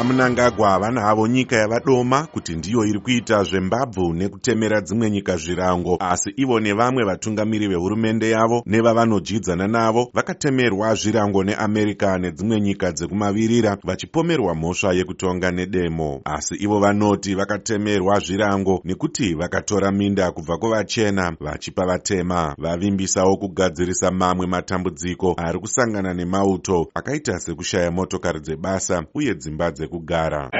vamunangagwa vanavo nyika yavadoma kuti ndiyo iri kuita zvembabvu nekutemera dzimwe nyika zvirango. Asi ivo nevamwe vatungamiri vehurumende yavo nevavanojidzana navo vakatemerwa zvirango neamerica nedzimwe nyika dzekumavirira vachipomerwa mhosva yekutonga nedemo. Asi ivo vanoti vakatemerwa zvirango nekuti vakatora minda kubva kuvachena vachipa vatema. Vavimbisawo kugadzirisa mamwe matambudziko ari kusangana nemauto akaita sekushaya motokari dzebasa uye dzimba dzekugara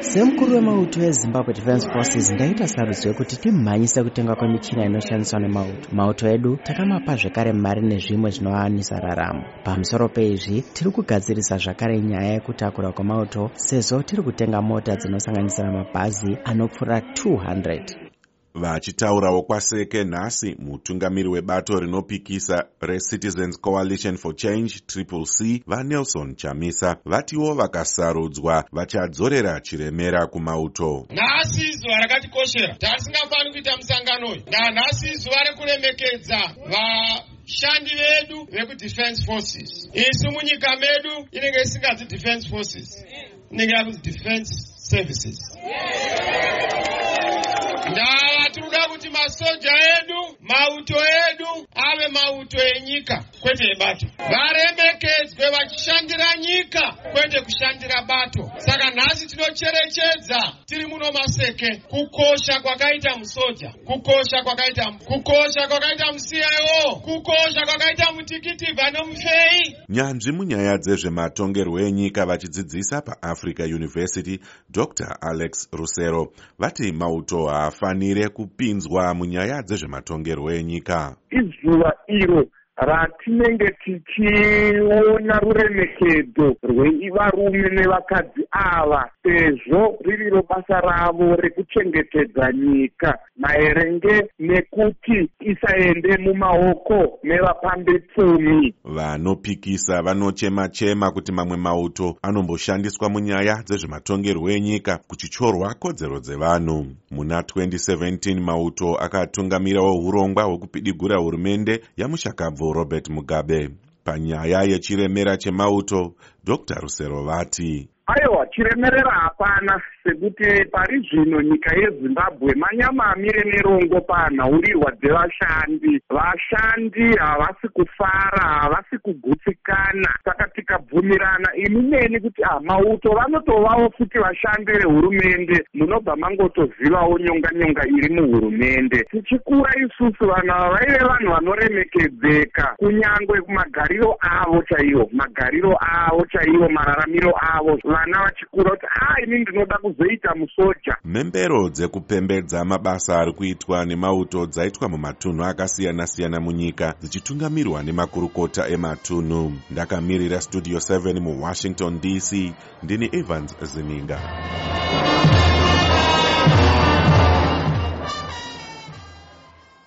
semukuru wemauto ezimbabwe defence forces ndaita sarudzo yekuti timhanyise kutenga kwemichina inoshandiswa nemauto mauto edu takamapa zvekare mari nezvimwe zvinowanisa raramo. Pamusoro peizvi tiri kugadzirisa zvakare nyaya yekutakura kwemauto sezvo tiri kutenga mota dzinosanganisira mabhazi anopfuura 200 vachitaurawo kwaseke nhasi mutungamiri webato rinopikisa recitizens coalition for change triple c vanelson chamisa. Vatiwo vakasarudzwa vachadzorera chiremera kumauto. Nhasi zuva rakatikoshera. Tasingafaniri kuita musangano uyu. Nanhasi zuva rekuremekedza vashandi vedu vekudefence forces. Isu munyika medu inenge isingadzi defence forces. Inenge yakunzi defence services ndava tiri kuda kuti masoja edu mauto edu ave mauto enyika kwete ebato varemekedzwe vachishandira nyika kwete kushandira bato. nhasi tinocherechedza. Tiri muno maseke. Kukosha kwakaita musoja. Kukosha kwakaita kukosha kwakaita mucio kukosha kwakaita mutikitibva nomufei nyanzvi munyaya dzezvematongerwo enyika vachidzidzisa paafrica university dr alex rusero vati mauto haafanire kupinzwa munyaya dzezvematongerwo enyika. Izuva iro ratinenge tichiona ruremekedzo rwevarume nevakadzi ava sezvo ririro basa ravo rekuchengetedza nyika maerenge nekuti isaende mumaoko nevapambe pfumi vanopikisa vanochema-chema kuti mamwe mauto anomboshandiswa munyaya dzezvematongerwo enyika kuchichorwa kodzero dzevanhu. Muna 2017 mauto akatungamirawo urongwa hwekupidigura hurumende yamushakabvu robert mugabe panyaya yechiremera chemauto dr. Rusero vati aiwa chiremerera hapana sekuti pari zvino nyika yezimbabwe manyama amire nerongo panhaurirwa dzevashandi. Vashandi havasi kufara havasi kugutsikana. Saka tikabvumirana imi neni kuti ah mauto vanotovawo futi vashandi vehurumende munobva mangotozivawo nyonga nyonga iri muhurumende. Tichikura isusu vanhu ava vaive vanhu vanoremekedzeka. Kunyangwe magariro avo chaivo magariro avo chaivo mararamiro avo vana vachikura kuti a ini ndinoda kuzoita musoja. Mhembero dzekupembedza mabasa ari kuitwa nemauto dzaitwa mumatunhu akasiyana-siyana munyika dzichitungamirwa nemakurukota ematunhu. Ndakamirira studio 7 muwashington dc ndini evans zininga